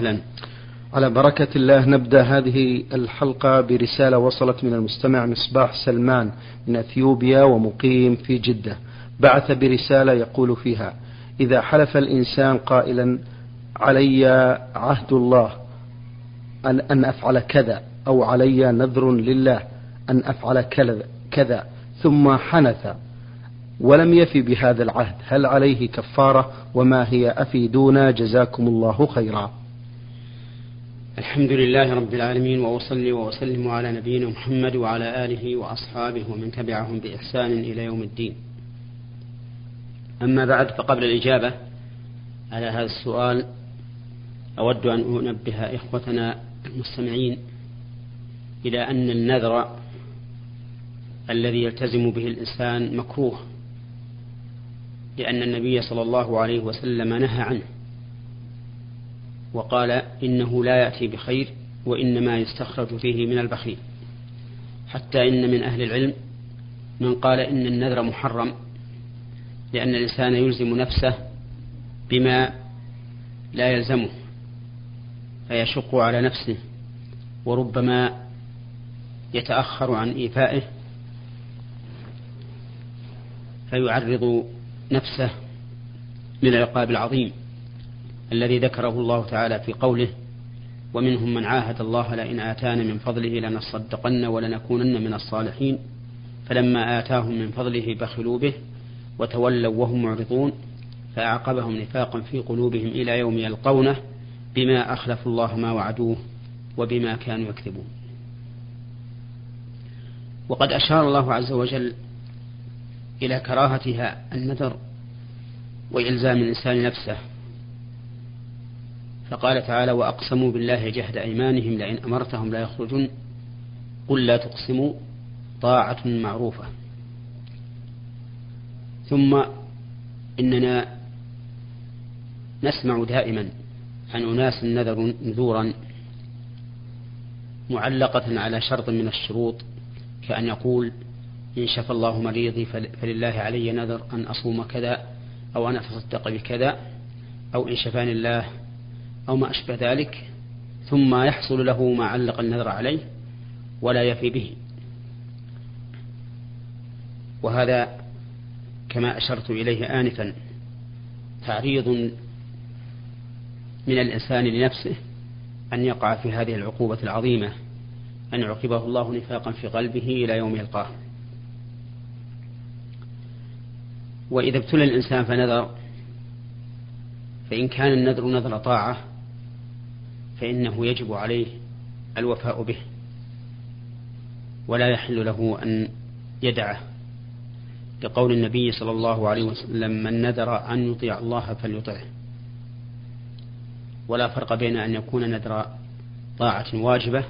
أهلا على بركة الله نبدأ هذه الحلقة برسالة وصلت من المستمع مصباح سلمان من أثيوبيا ومقيم في جدة. بعث برسالة يقول فيها إذا حلف الإنسان قائلا علي عهد الله أن, أن أفعل كذا أو علي نذر لله أن أفعل كذا ثم حنث ولم يفي بهذا العهد هل عليه كفارة؟ وما هي أفيدونا جزاكم الله خيرا؟ الحمد لله رب العالمين وأصلي وأسلم على نبينا محمد وعلى آله وأصحابه ومن تبعهم بإحسان إلى يوم الدين. أما بعد فقبل الإجابة على هذا السؤال أود أن أنبه إخوتنا المستمعين إلى أن النذر الذي يلتزم به الإنسان مكروه لأن النبي صلى الله عليه وسلم نهى عنه. وقال إنه لا يأتي بخير وإنما يستخرج فيه من البخيل. حتى إن من أهل العلم من قال إن النذر محرم لأن الإنسان يلزم نفسه بما لا يلزمه فيشق على نفسه وربما يتأخر عن إيفائه فيعرض نفسه من العقاب العظيم. الذي ذكره الله تعالى في قوله ومنهم من عاهد الله لئن آتانا من فضله لنصدقن ولنكونن من الصالحين. فلما آتاهم من فضله بخلوا به وتولوا وهم معرضون فأعقبهم نفاقا في قلوبهم إلى يوم يلقونه بما أخلفوا الله ما وعدوه وبما كانوا يكذبون. وقد أشار الله عز وجل إلى كراهتها النذر وإلزام الإنسان نفسه فقال تعالى وأقسموا بالله جهد أيمانهم لئن أمرتهم لا يخرجون. قل لا تقسموا طاعة معروفة. ثم إننا نسمع دائما عن أناس نذروا نذورا معلقة على شرط من الشروط كأن يقول إن شفى الله مريضي فلله علي نذر أن أصوم كذا أو أن أتصدق بكذا أو إن شفاني الله أو ما أشبه ذلك ثم يحصل له ما علق النذر عليه ولا يفي به. وهذا كما أشرت إليه آنفا تعريض من الإنسان لنفسه أن يقع في هذه العقوبة العظيمة أن يعقبه الله نفاقا في قلبه إلى يوم يلقاه. وإذا ابتلى الإنسان فنذر فإن كان النذر نذر طاعة فإنه يجب عليه الوفاء به ولا يحل له أن يدعه. لقول النبي صلى الله عليه وسلم من نذر أن يطيع الله فليطعه. ولا فرق بين أن يكون نذر طاعة واجبة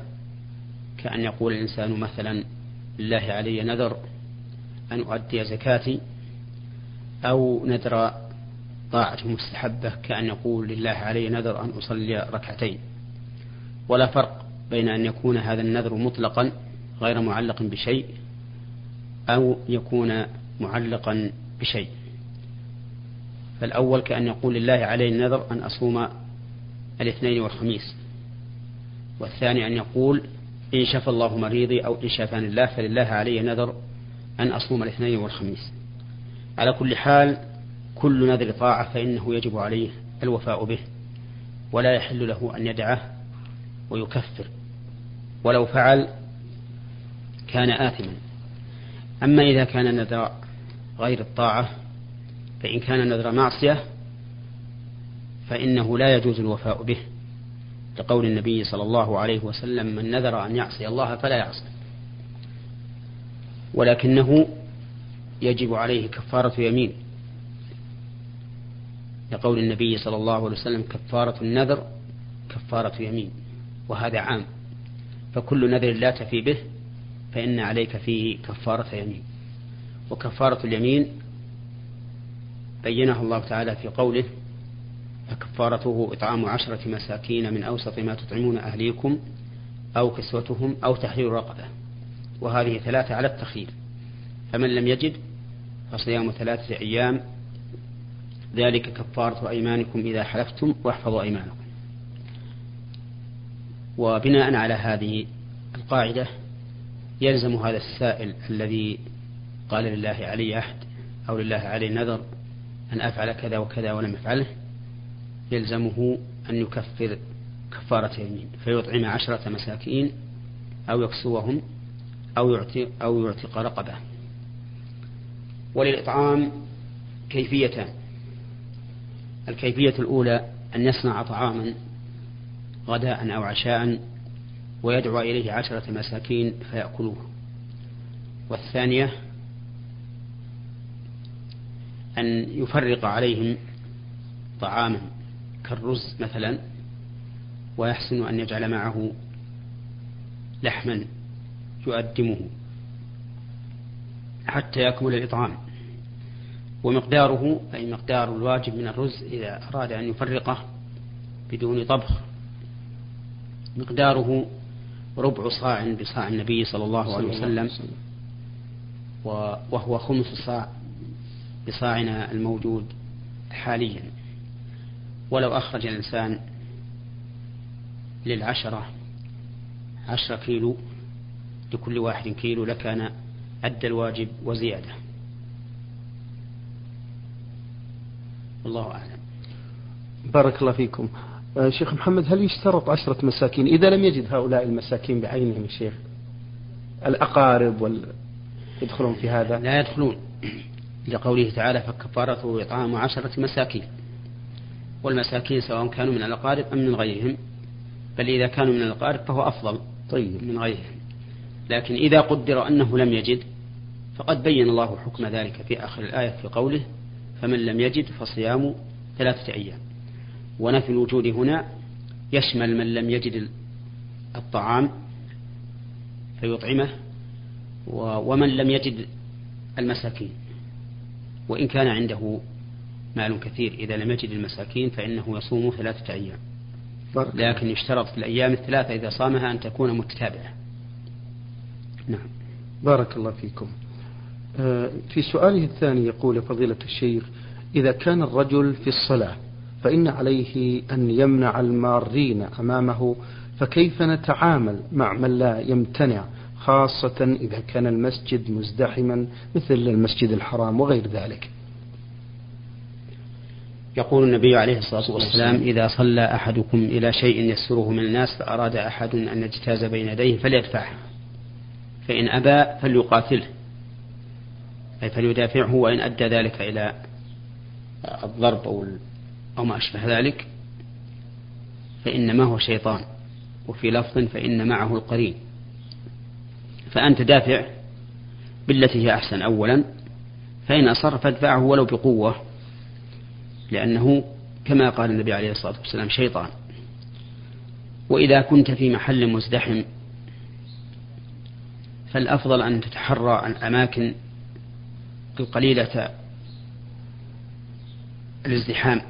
كأن يقول الإنسان مثلا لله علي نذر أن أؤدي زكاتي. أو نذر طاعة مستحبة كأن يقول لله علي نذر أن أصلي ركعتين. ولا فرق بين أن يكون هذا النذر مطلقا غير معلق بشيء أو يكون معلقا بشيء. فالأول كأن يقول لله علي النذر أن أصوم الاثنين والخميس. والثاني أن يقول إن شفى الله مريضي أو إن شافاني الله فلله علي نذر أن أصوم الاثنين والخميس. على كل حال كل نذر طاعة فإنه يجب عليه الوفاء به ولا يحل له أن يدعه ويكفر. ولو فعل كان آثما. أما إذا كان نذر غير الطاعة فإن كان نذر معصية فإنه لا يجوز الوفاء به. لقول النبي صلى الله عليه وسلم من نذر أن يعصي الله فلا يعصي. ولكنه يجب عليه كفارة يمين. لقول النبي صلى الله عليه وسلم كفارة النذر كفارة يمين. وهذا عام. فكل نذر لا تفي به فإن عليك فيه كفارة يمين وكفارة اليمين بينها الله تعالى في قوله فكفارته إطعام عشرة مساكين من أوسط ما تطعمون أهليكم أو كسوتهم أو تحرير رقبة. وهذه ثلاثة على التخيير. فمن لم يجد فصيام ثلاثة أيام ذلك كفارة أيمانكم إذا حلفتم واحفظوا أيمانكم. وبناء على هذه القاعدة يلزم هذا السائل الذي قال لله علي عهد أو لله علي نذر أن أفعل كذا وكذا ولم يفعله يلزمه أن يكفر كفارة يمين فيطعم عشرة مساكين أو يكسوهم أو يعتق أو يعتق رقبة. وللإطعام كيفيتان. الكيفية الأولى أن يصنع طعاما غداء أو عشاء ويدعو إليه عشرة مساكين فيأكلوه. والثانية أن يفرق عليهم طعاما كالرز مثلا ويحسن أن يجعل معه لحما يؤدمه حتى يكمل الإطعام. ومقداره أي مقدار الواجب من الرز إذا أراد أن يفرقه بدون طبخ مقداره ربع صاع بصاع النبي صلى الله عليه وسلم. وهو خمس صاع بصاعنا الموجود حاليا. ولو أخرج الإنسان للعشرة عشرة كيلو لكل واحد كيلو لكان أدى الواجب وزيادة. الله أعلم. بارك الله فيكم. شيخ محمد هل يشترط عشرة مساكين؟ إذا لم يجد هؤلاء المساكين بعينهم شيخ الأقارب وال... يدخلون في هذا؟ لا يدخلون. لقوله تعالى فكفارته إطعام عشرة مساكين. والمساكين سواء كانوا من الأقارب أم من غيرهم بل إذا كانوا من الأقارب فهو أفضل طيب. من غيرهم. لكن إذا قدر أنه لم يجد فقد بين الله حكم ذلك في آخر الآية في قوله فمن لم يجد فصيام ثلاثة أيام. ونفي الوجود هنا يشمل من لم يجد الطعام فيطعمه ومن لم يجد المساكين. وإن كان عنده مال كثير إذا لم يجد المساكين فإنه يصوم ثلاثة أيام. لكن يشترط في الأيام الثلاثة إذا صامها أن تكون متتابعة. نعم. بارك الله فيكم. آه، في سؤاله الثاني يقول فضيلة الشيخ إذا كان الرجل في الصلاة فإن عليه أن يمنع المارين أمامه فكيف نتعامل مع من لا يمتنع خاصة إذا كان المسجد مزدحما مثل المسجد الحرام وغير ذلك؟ يقول النبي عليه الصلاة والسلام إذا صلى أحدكم إلى شيء يسره من الناس فأراد أحد أن يجتاز بين يديه فليدفعه. فإن أبى فليقاتله أي فليدافعه وإن أدى ذلك إلى الضرب أو أو ما أشبه ذلك فإنما هو شيطان وفي لفظ فإن معه القرين. فأنت دافع بالتي هي أحسن أولا فإن أصر فادفعه ولو بقوة لأنه كما قال النبي عليه الصلاة والسلام شيطان. وإذا كنت في محل مزدحم فالأفضل أن تتحرى الأماكن القليلة الازدحام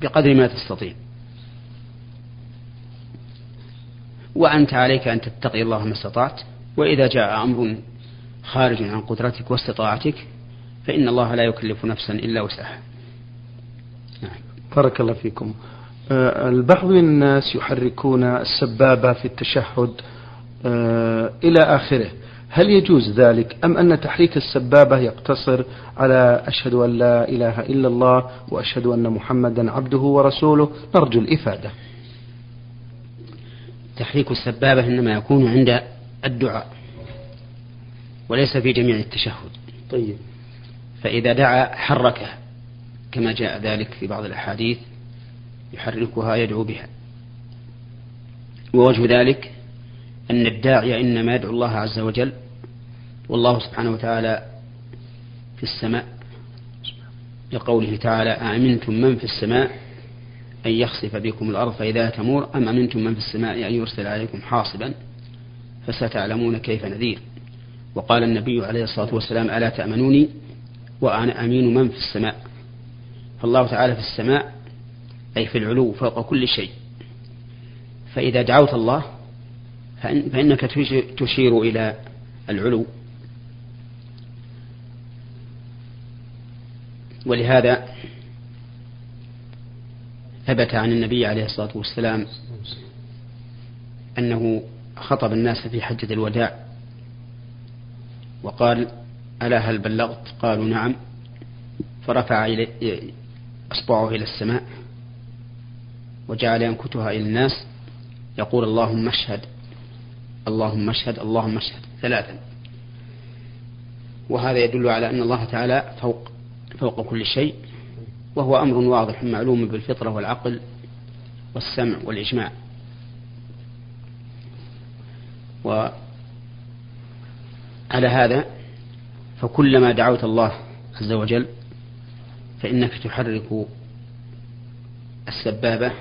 بقدر ما تستطيع. وأنت عليك أن تتقي الله ما استطعت وإذا جاء أمر خارج عن قدرتك واستطاعتك فإن الله لا يكلف نفسا إلا وسعها. نعم. بارك الله فيكم. آه، البعض من الناس يحركون السبابة في التشهد آه، إلى آخره. هل يجوز ذلك أم أن تحريك السبابة يقتصر على أشهد أن لا إله إلا الله وأشهد أن محمدا عبده ورسوله؟ نرجو الإفادة. تحريك السبابة إنما يكون عند الدعاء وليس في جميع التشهد. طيب. فإذا دعا حركها كما جاء ذلك في بعض الأحاديث يحركها يدعو بها. ووجه ذلك أن الداعي إنما يدعو الله عز وجل والله سبحانه وتعالى في السماء لقوله تعالى أأمنتم من في السماء أن يخسف بكم الأرض فإذا تمور أم أمنتم من في السماء أن يرسل عليكم حاصبا فستعلمون كيف نذير. وقال النبي عليه الصلاة والسلام ألا تأمنوني وأنا أمين من في السماء. فالله تعالى في السماء أي في العلو فوق كل شيء. فإذا دعوت الله فإنك تشير إلى العلو. ولهذا ثبت عن النبي عليه الصلاة والسلام أنه خطب الناس في حجة الوداع وقال ألا هل بلغت؟ قالوا نعم. فرفع أصبعه إلى السماء وجعل ينكتها إلى الناس يقول اللهم اشهد اللهم اشهد اللهم اشهد ثلاثا. وهذا يدل على أن الله تعالى فوق فوق كل شيء وهو أمر واضح معلوم بالفطرة والعقل والسمع والإجماع. وعلى هذا فكلما دعوت الله عز وجل فإنك تحرك السبابة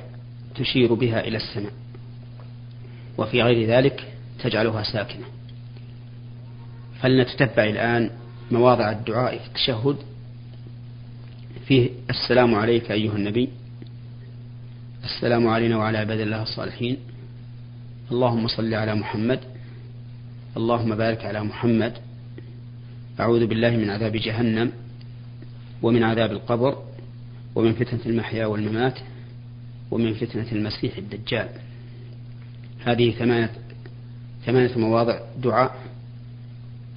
تشير بها إلى السماء وفي غير ذلك تجعلها ساكنة. فلنتتبع الآن مواضع الدعاء في التشهد فيه السلام عليك أيها النبي. السلام علينا وعلى عباد الله الصالحين. اللهم صل على محمد. اللهم بارك على محمد. أعوذ بالله من عذاب جهنم ومن عذاب القبر ومن فتنة المحيا والممات ومن فتنة المسيح الدجال. هذه ثمانية ثمانية مواضع دعاء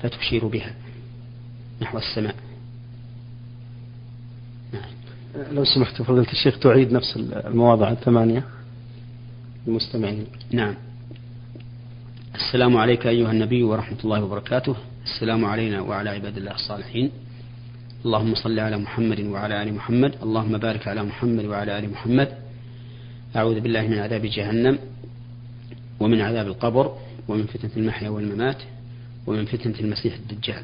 فتشير بها نحو السماء. نعم. لو سمحت فضيلة الشيخ تعيد نفس المواضع الثمانية؟ للمستمعين نعم. السلام عليك أيها النبي ورحمة الله وبركاته. السلام علينا وعلى عباد الله الصالحين. اللهم صل على محمد وعلى آل محمد. اللهم بارك على محمد وعلى آل محمد. أعوذ بالله من عذاب جهنم ومن عذاب القبر ومن فتنة المحيا والممات ومن فتنة المسيح الدجال.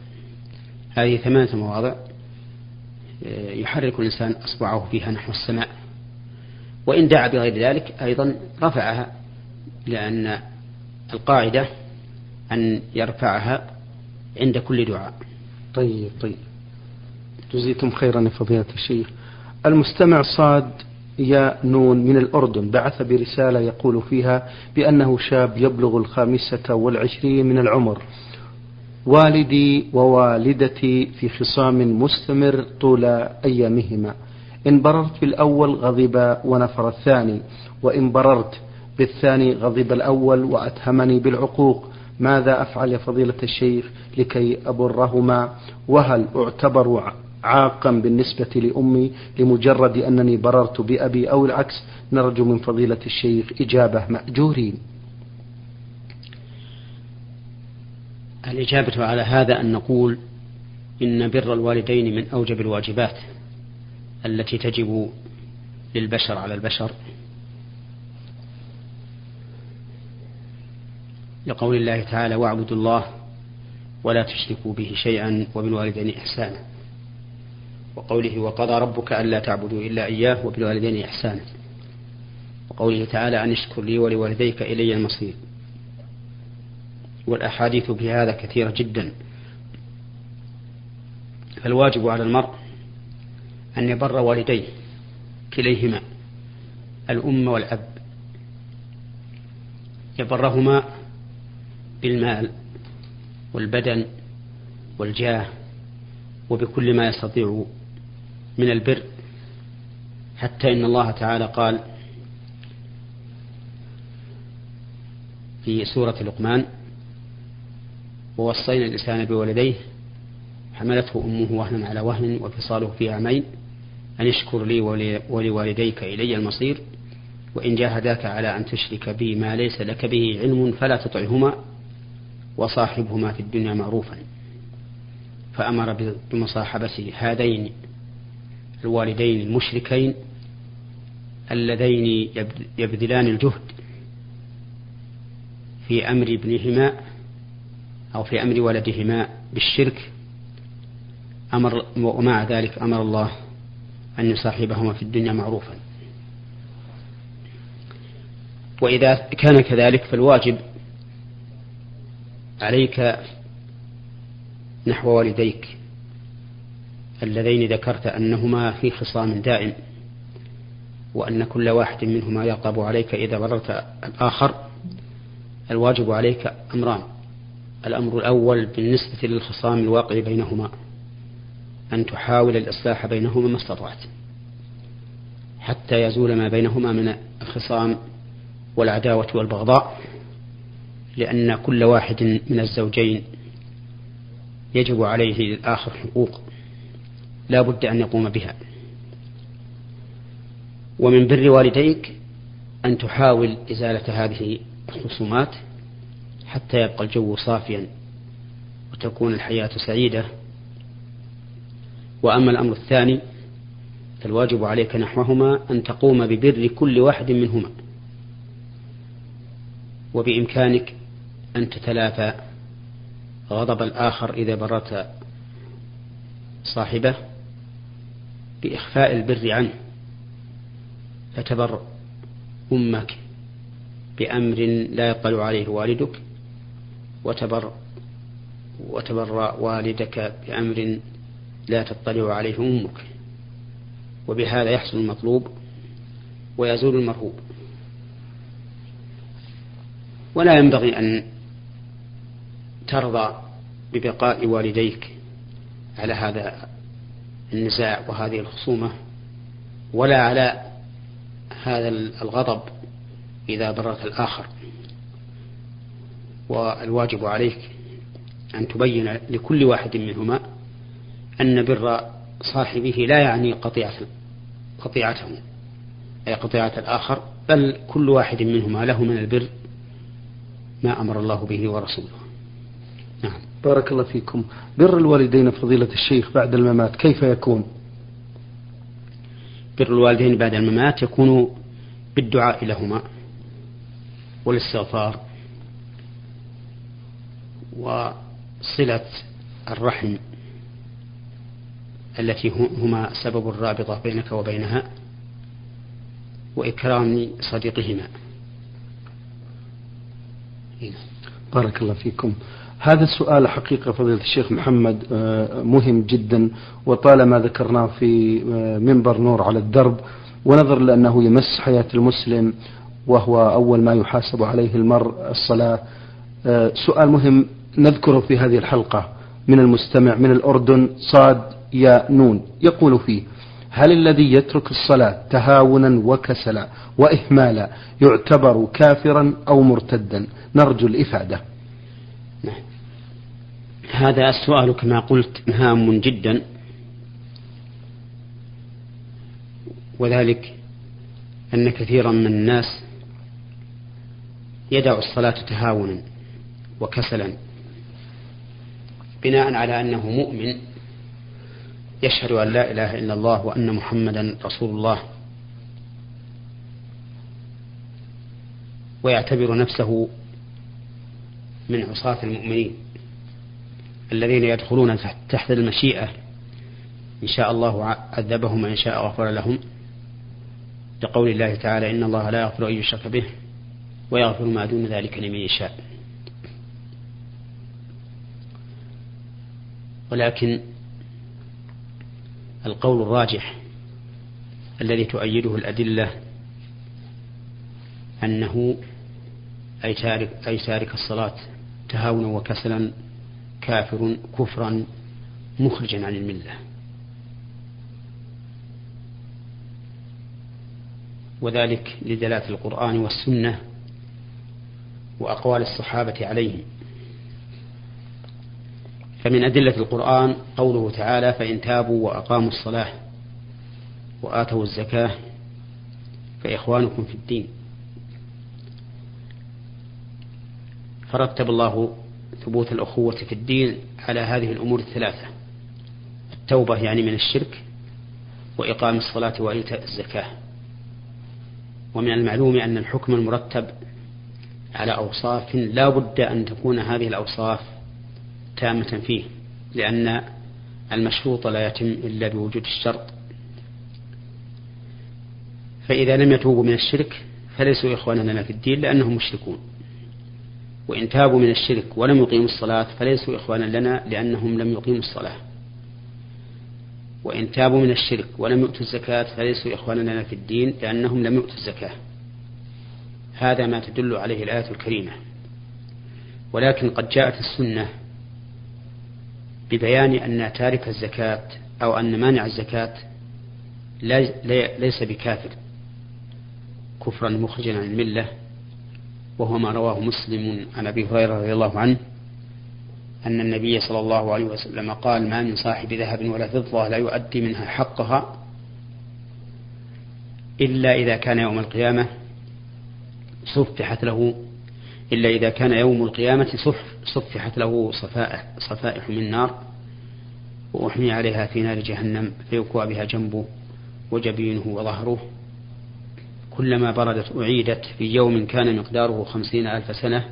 هذه ثمانية مواضع. يحرك الإنسان أصبعه فيها نحو السماء وإن دعا بغير ذلك أيضا رفعها لأن القاعدة أن يرفعها عند كل دعاء. طيب طيب. جزيتم خيرا يا فضيلة الشيخ. المستمع صاد يا نون من الأردن بعث برسالة يقول فيها بأنه شاب يبلغ الخامسة والعشرين من العمر. والدي ووالدتي في خصام مستمر طول أيامهما. إن بررت بالأول غضب ونفر الثاني وإن بررت بالثاني غضب الأول وأتهمني بالعقوق ماذا أفعل يا فضيلة الشيخ لكي أبرهما؟ وهل أعتبر عاقا بالنسبة لأمي لمجرد أنني بررت بأبي أو العكس؟ نرجو من فضيلة الشيخ إجابة مأجورين. الإجابة على هذا أن نقول إن بر الوالدين من أوجب الواجبات التي تجب للبشر على البشر. لقول الله تعالى واعبدوا الله ولا تشركوا به شيئا وبالوالدين إحسانا. وقوله وقضى ربك ألا تعبدوا إلا إياه وبالوالدين إحسانا. وقوله تعالى أن اشكر لي ولوالديك إلي المصير. والأحاديث في هذا كثيرة جدا. فالواجب على المرء أن يبر والديه كليهما الأم والأب. يبرهما بالمال والبدن والجاه وبكل ما يستطيع من البر. حتى إن الله تعالى قال في سورة لقمان ووصينا الإنسان بولديه حملته أمه وهنا على وهن وفصاله في عامين أن اشكر لي ولوالديك إلي المصير وإن جاهداك على أن تشرك بي ما ليس لك به علم فلا تطعهما وصاحبهما في الدنيا معروفا. فأمر بمصاحبة هذين الوالدين المشركين اللذين يبذلان الجهد في أمر ابنهما أو في أمر ولدهما بالشرك أمر ومع ذلك أمر الله أن يصاحبهما في الدنيا معروفا. وإذا كان كذلك فالواجب عليك نحو والديك اللذين ذكرت أنهما في خصام دائم وأن كل واحد منهما يغضب عليك إذا بررت الآخر الواجب عليك أمران. الأمر الأول بالنسبة للخصام الواقع بينهما أن تحاول الإصلاح بينهما ما استطعت حتى يزول ما بينهما من الخصام والعداوة والبغضاء لأن كل واحد من الزوجين يجب عليه للآخر حقوق لا بد أن يقوم بها. ومن بر والديك أن تحاول إزالة هذه الخصومات حتى يبقى الجو صافيا وتكون الحياة سعيدة. وأما الأمر الثاني فالواجب عليك نحوهما أن تقوم ببر كل واحد منهما وبإمكانك أن تتلافى غضب الآخر إذا بررت صاحبه بإخفاء البر عنه. فتبر أمك بأمر لا يطلع عليه والدك. وتبر وتبر والدك بأمر لا تطلع عليه أمك. وبهذا يحصل المطلوب ويزول المرهوب. ولا ينبغي أن ترضى ببقاء والديك على هذا النزاع وهذه الخصومة ولا على هذا الغضب إذا بررت الآخر. والواجب عليك أن تبين لكل واحد منهما أن بر صاحبه لا يعني قطيعة قطيعته أي قطيعة الآخر بل كل واحد منهما له من البر ما أمر الله به ورسوله. نعم. بارك الله فيكم. بر الوالدين فضيلة الشيخ بعد الممات كيف يكون؟ بر الوالدين بعد الممات يكون بالدعاء لهما والاستغفار وصلة الرحم التي هما سبب الرابطة بينك وبينها وإكرام صديقهما. بارك الله فيكم. هذا السؤال حقيقة فضيلة الشيخ محمد آه، مهم جدا وطالما ذكرناه في آه، منبر نور على الدرب ونظر لأنه يمس حياة المسلم وهو أول ما يحاسب عليه المرء الصلاة. آه، سؤال مهم نذكره في هذه الحلقة من المستمع من الأردن صاد يا نون يقول فيه هل الذي يترك الصلاة تهاونا وكسلا وإهمالا يعتبر كافرا أو مرتدا؟ نرجو الإفادة. نعم. هذا السؤال كما قلت هام جدا. وذلك أن كثيرا من الناس يدع الصلاة تهاونا وكسلا. بناء على أنه مؤمن يشهد أن لا إله إلا الله وأن محمدا رسول الله ويعتبر نفسه من عصاة المؤمنين الذين يدخلون تحت المشيئة. إن شاء الله عذبهم وإن شاء غفر لهم. لقول الله تعالى إن الله لا يغفر أن يشرك به ويغفر ما دون ذلك لمن يشاء. ولكن القول الراجح الذي تؤيده الأدلة أنه أي تارك, أي تارك الصلاة تهاونا وكسلا كافر كفرا مخرجا عن الملة. وذلك لدلالة القرآن والسنة وأقوال الصحابة عليهم فمن أدلة القرآن قوله تعالى فإن تابوا وأقاموا الصلاة وآتوا الزكاة فإخوانكم في الدين. فرتب الله ثبوت الأخوة في الدين على هذه الأمور الثلاثة. التوبة يعني من الشرك وإقام الصلاة وإيتاء الزكاة. ومن المعلوم أن الحكم المرتب على أوصاف لا بد أن تكون هذه الأوصاف تامة فيه لأن المشروط لا يتم إلا بوجود الشرط. فإذا لم يتوبوا من الشرك فليسوا إخوانا لنا في الدين لأنهم مشركون. وإن تابوا من الشرك ولم يقيموا الصلاة فليسوا إخوانا لنا لأنهم لم يقيموا الصلاة. وإن تابوا من الشرك ولم يؤتوا الزكاة فليسوا إخوانا لنا في الدين لأنهم لم يؤتوا الزكاة. هذا ما تدل عليه الآية الكريمة. ولكن قد جاءت السنة ببيان أن تارك الزكاة أو أن مانع الزكاة ليس بكافر. كفرا مخرجا عن الملة وهو ما رواه مسلم عن أبي هريرة رضي الله عنه أن النبي صلى الله عليه وسلم قال ما من صاحب ذهب ولا فضة لا يؤدي منها حقها إلا إذا كان يوم القيامة صفحت له إلا إذا كان يوم القيامة صفحت له صفائح, صفائح من نار وأحمي عليها في نار جهنم فيكوى بها جنبه وجبينه وظهره. كلما بردت أعيدت في يوم كان مقداره خمسين ألف سنة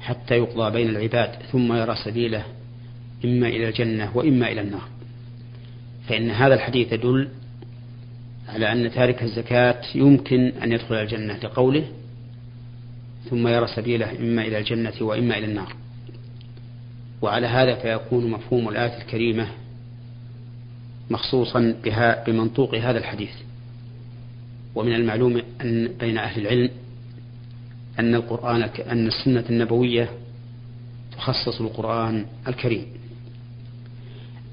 حتى يقضى بين العباد ثم يرى سبيله إما إلى الجنة وإما إلى النار. فإن هذا الحديث يدل على أن تارك الزكاة يمكن أن يدخل الجنة لقوله ثم يرى سبيله إما إلى الجنة وإما إلى النار. وعلى هذا فيكون مفهوم الآية الكريمة مخصوصا بها بمنطوق هذا الحديث. ومن المعلوم أن بين أهل العلم أن القرآن أن السنة النبوية تخصص القرآن الكريم.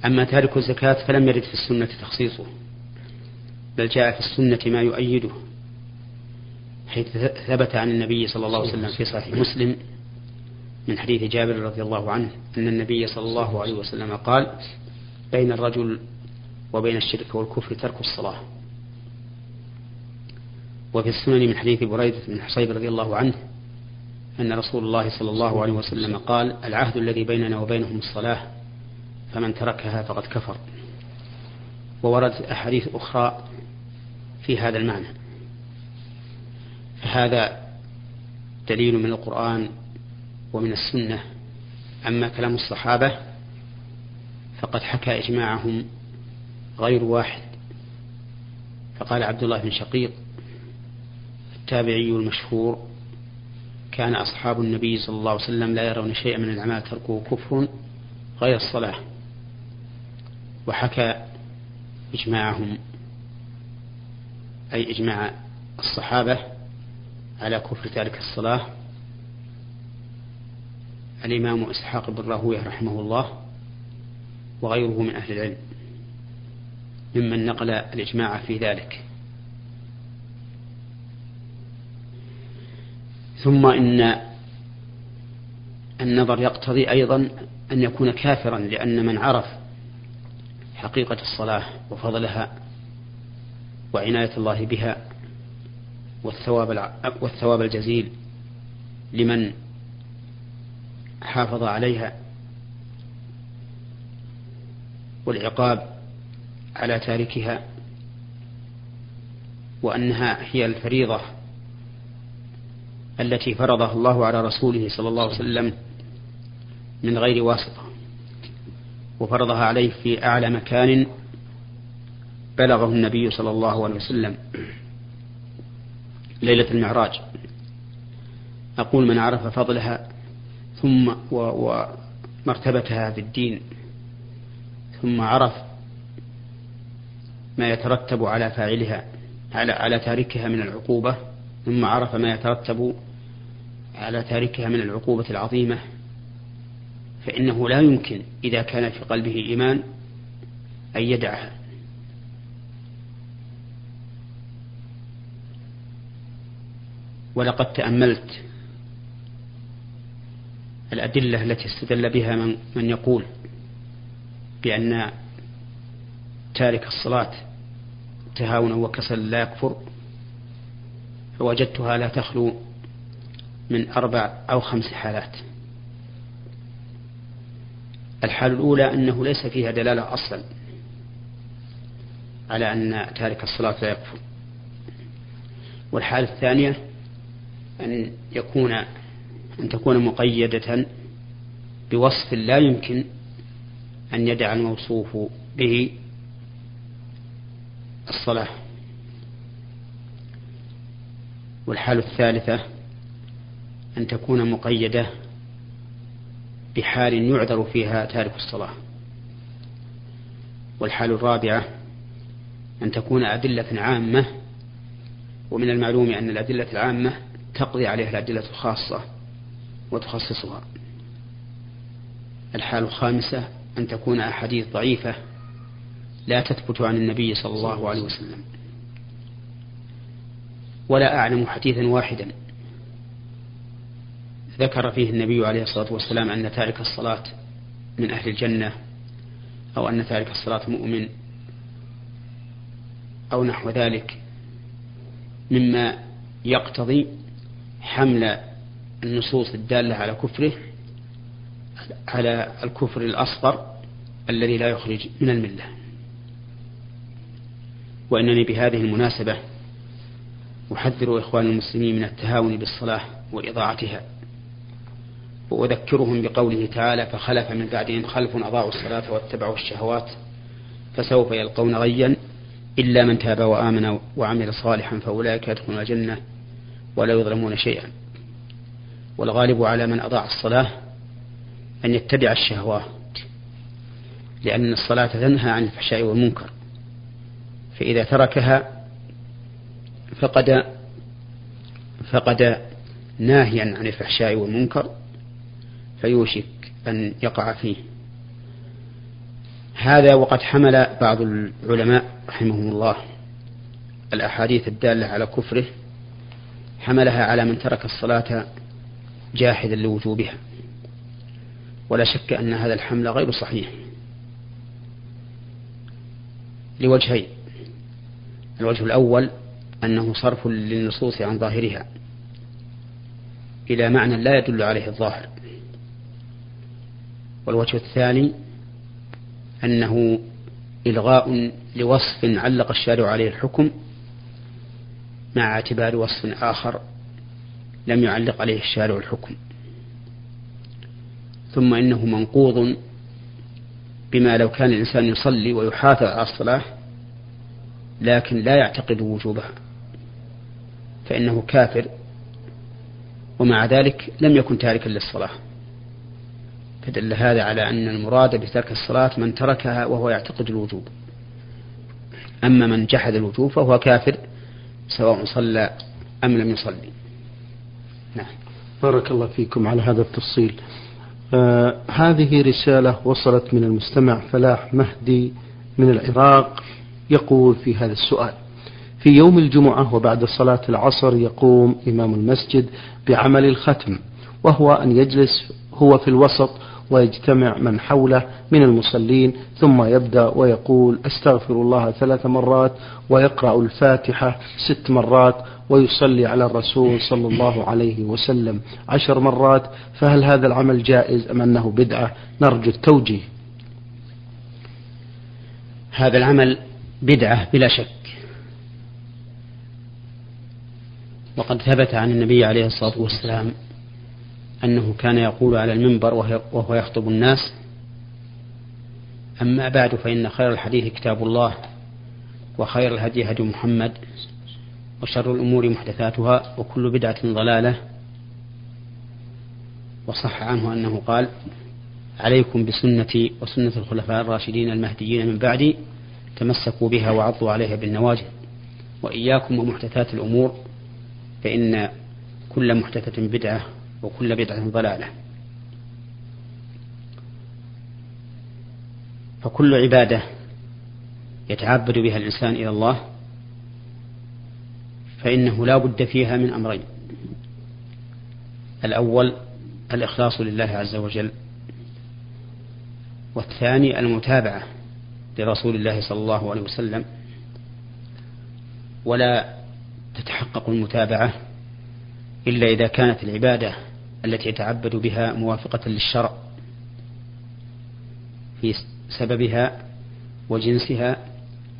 أما تارك الزكاة فلم يرد في السنة تخصيصه بل جاء في السنة ما يؤيده. حيث ثبت عن النبي صلى الله عليه وسلم في صحيح مسلم من حديث جابر رضي الله عنه أن النبي صلى الله عليه وسلم قال بين الرجل وبين الشرك والكفر ترك الصلاة. وفي السنن من حديث بريدة بن حصيب رضي الله عنه أن رسول الله صلى الله عليه وسلم قال العهد الذي بيننا وبينهم الصلاة فمن تركها فقد كفر. ووردت أحاديث أخرى في هذا المعنى. فهذا دليل من القرآن ومن السنة. أما كلام الصحابة فقد حكى إجماعهم غير واحد. فقال عبد الله بن شقيق التابعي المشهور كان أصحاب النبي صلى الله عليه وسلم لا يرون شيئا من الأعمال تركه كفر غير الصلاة. وحكى إجماعهم أي إجماع الصحابة على كفر تارك الصلاة. الإمام إسحاق بن راهوية رحمه الله وغيره من أهل العلم ممن نقل الإجماع في ذلك. ثم إن النظر يقتضي أيضا أن يكون كافرا لأن من عرف حقيقة الصلاة وفضلها وعناية الله بها والثواب والثواب الجزيل لمن حافظ عليها والعقاب على تاركها وأنها هي الفريضة التي فرضها الله على رسوله صلى الله عليه وسلم من غير واسطة وفرضها عليه في أعلى مكان بلغه النبي صلى الله عليه وسلم. ليلة المعراج. أقول من عرف فضلها ثم ومرتبتها في الدين ثم عرف ما يترتب على فاعلها على على تاركها من العقوبة ثم عرف ما يترتب على تاركها من العقوبة العظيمة. فإنه لا يمكن إذا كان في قلبه إيمان أن يدعها. ولقد تأملت الأدلة التي استدل بها من, من يقول بأن تارك الصلاة تهاونا وكسلا لا يكفر فوجدتها لا تخلو من أربع أو خمس حالات. الحال الأولى أنه ليس فيها دلالة أصلا على أن تارك الصلاة لا يكفر. والحالة الثانية أن يكون أن تكون مقيدة بوصف لا يمكن أن يدع الموصوف به الصلاة. والحالة الثالثة أن تكون مقيدة بحال يعذر فيها تارك الصلاة. والحال الرابعة أن تكون أدلة عامة ومن المعلوم أن الأدلة العامة تقضي عليها الأدلة الخاصة وتخصصها. الحال الخامسة أن تكون أحاديث ضعيفة لا تثبت عن النبي صلى الله عليه وسلم. ولا أعلم حديثا واحدا ذكر فيه النبي عليه الصلاة والسلام أن تارك الصلاة من أهل الجنة أو أن تارك الصلاة مؤمن أو نحو ذلك مما يقتضي حمل النصوص الدالة على كفره على الكفر الأصغر الذي لا يخرج من الملة. وإنني بهذه المناسبة أحذر إخوان المسلمين من التهاون بالصلاة وإضاعتها وأذكرهم بقوله تعالى فخلف من بعدهم خلف أضاعوا الصلاة واتبعوا الشهوات فسوف يلقون غيا إلا من تاب وآمن وعمل صالحا فأولئك يدخلون الجنة ولا يظلمون شيئا. والغالب على من أضاع الصلاة أن يتبع الشهوات لأن الصلاة تنهى عن الفحشاء والمنكر. فإذا تركها فقد فقد ناهيا عن الفحشاء والمنكر فيوشك أن يقع فيه. هذا وقد حمل بعض العلماء رحمهم الله الأحاديث الدالة على كفره حملها على من ترك الصلاة جاحدا لوجوبها. ولا شك أن هذا الحمل غير صحيح. لوجهين. الوجه الأول أنه صرف للنصوص عن ظاهرها إلى معنى لا يدل عليه الظاهر. والوجه الثاني أنه إلغاء لوصف علق الشارع عليه الحكم مع اعتبار وصف آخر لم يعلق عليه الشارع الحكم. ثم إنه منقوض بما لو كان الإنسان يصلي ويحافظ على الصلاة لكن لا يعتقد وجوبها فإنه كافر ومع ذلك لم يكن تاركا للصلاة. فدل هذا على أن المراد بترك الصلاة من تركها وهو يعتقد الوجوب. أما من جحد الوجوب فهو كافر سواء صلى أم لم يصلي. نعم. بارك الله فيكم على هذا التفصيل. آه هذه رسالة وصلت من المستمع فلاح مهدي من العراق يقول في هذا السؤال. في يوم الجمعة وبعد صلاة العصر يقوم إمام المسجد بعمل الختم وهو أن يجلس هو في الوسط ويجتمع من حوله من المصلين ثم يبدأ ويقول أستغفر الله ثلاث مرات ويقرأ الفاتحة ست مرات ويصلي على الرسول صلى الله عليه وسلم عشر مرات فهل هذا العمل جائز أم أنه بدعة؟ نرجو التوجيه. هذا العمل بدعة بلا شك. وقد ثبت عن النبي عليه الصلاة والسلام أنه كان يقول على المنبر وهو يخطب الناس أما بعد فإن خير الحديث كتاب الله وخير الهدي هدي محمد وشر الأمور محدثاتها وكل بدعة ضلالة وصح عنه أنه قال عليكم بسنتي وسنة الخلفاء الراشدين المهديين من بعدي تمسكوا بها وعضوا عليها بالنواجذ وإياكم ومحدثات الأمور فإن كل محدثة بدعة وكل بدعة ضلالة. فكل عبادة يتعبد بها الإنسان إلى الله فإنه لا بد فيها من أمرين. الأول الإخلاص لله عز وجل والثاني المتابعة لرسول الله صلى الله عليه وسلم ولا تتحقق المتابعة إلا إذا كانت العبادة التي يتعبد بها موافقة للشرع في سببها وجنسها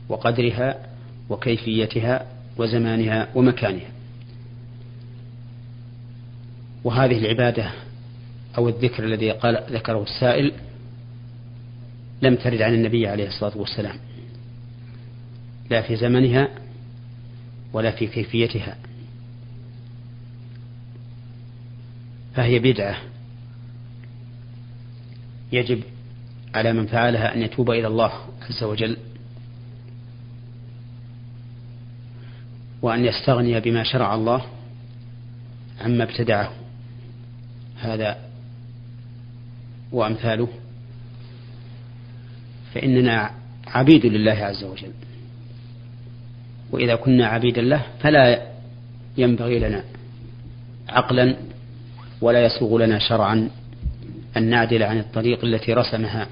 وقدرها وكيفيتها وزمانها ومكانها. وهذه العبادة أو الذكر الذي قال ذكره السائل لم ترد عن النبي عليه الصلاة والسلام لا في زمنها ولا في كيفيتها. فهي بدعة. يجب على من فعلها أن يتوب إلى الله عز وجل وأن يستغني بما شرع الله عما ابتدعه. هذا وأمثاله فإننا عبيد لله عز وجل. وإذا كنا عبيدا له فلا ينبغي لنا عقلا ولا يسوغ لنا شرعا أن نعدل عن الطريق التي رسمها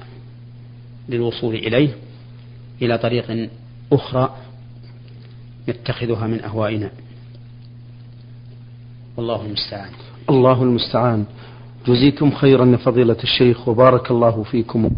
للوصول إليه إلى طريق أخرى نتخذها من أهوائنا. والله المستعان. الله المستعان. جزيتم خيرا فضيلة الشيخ وبارك الله فيكم.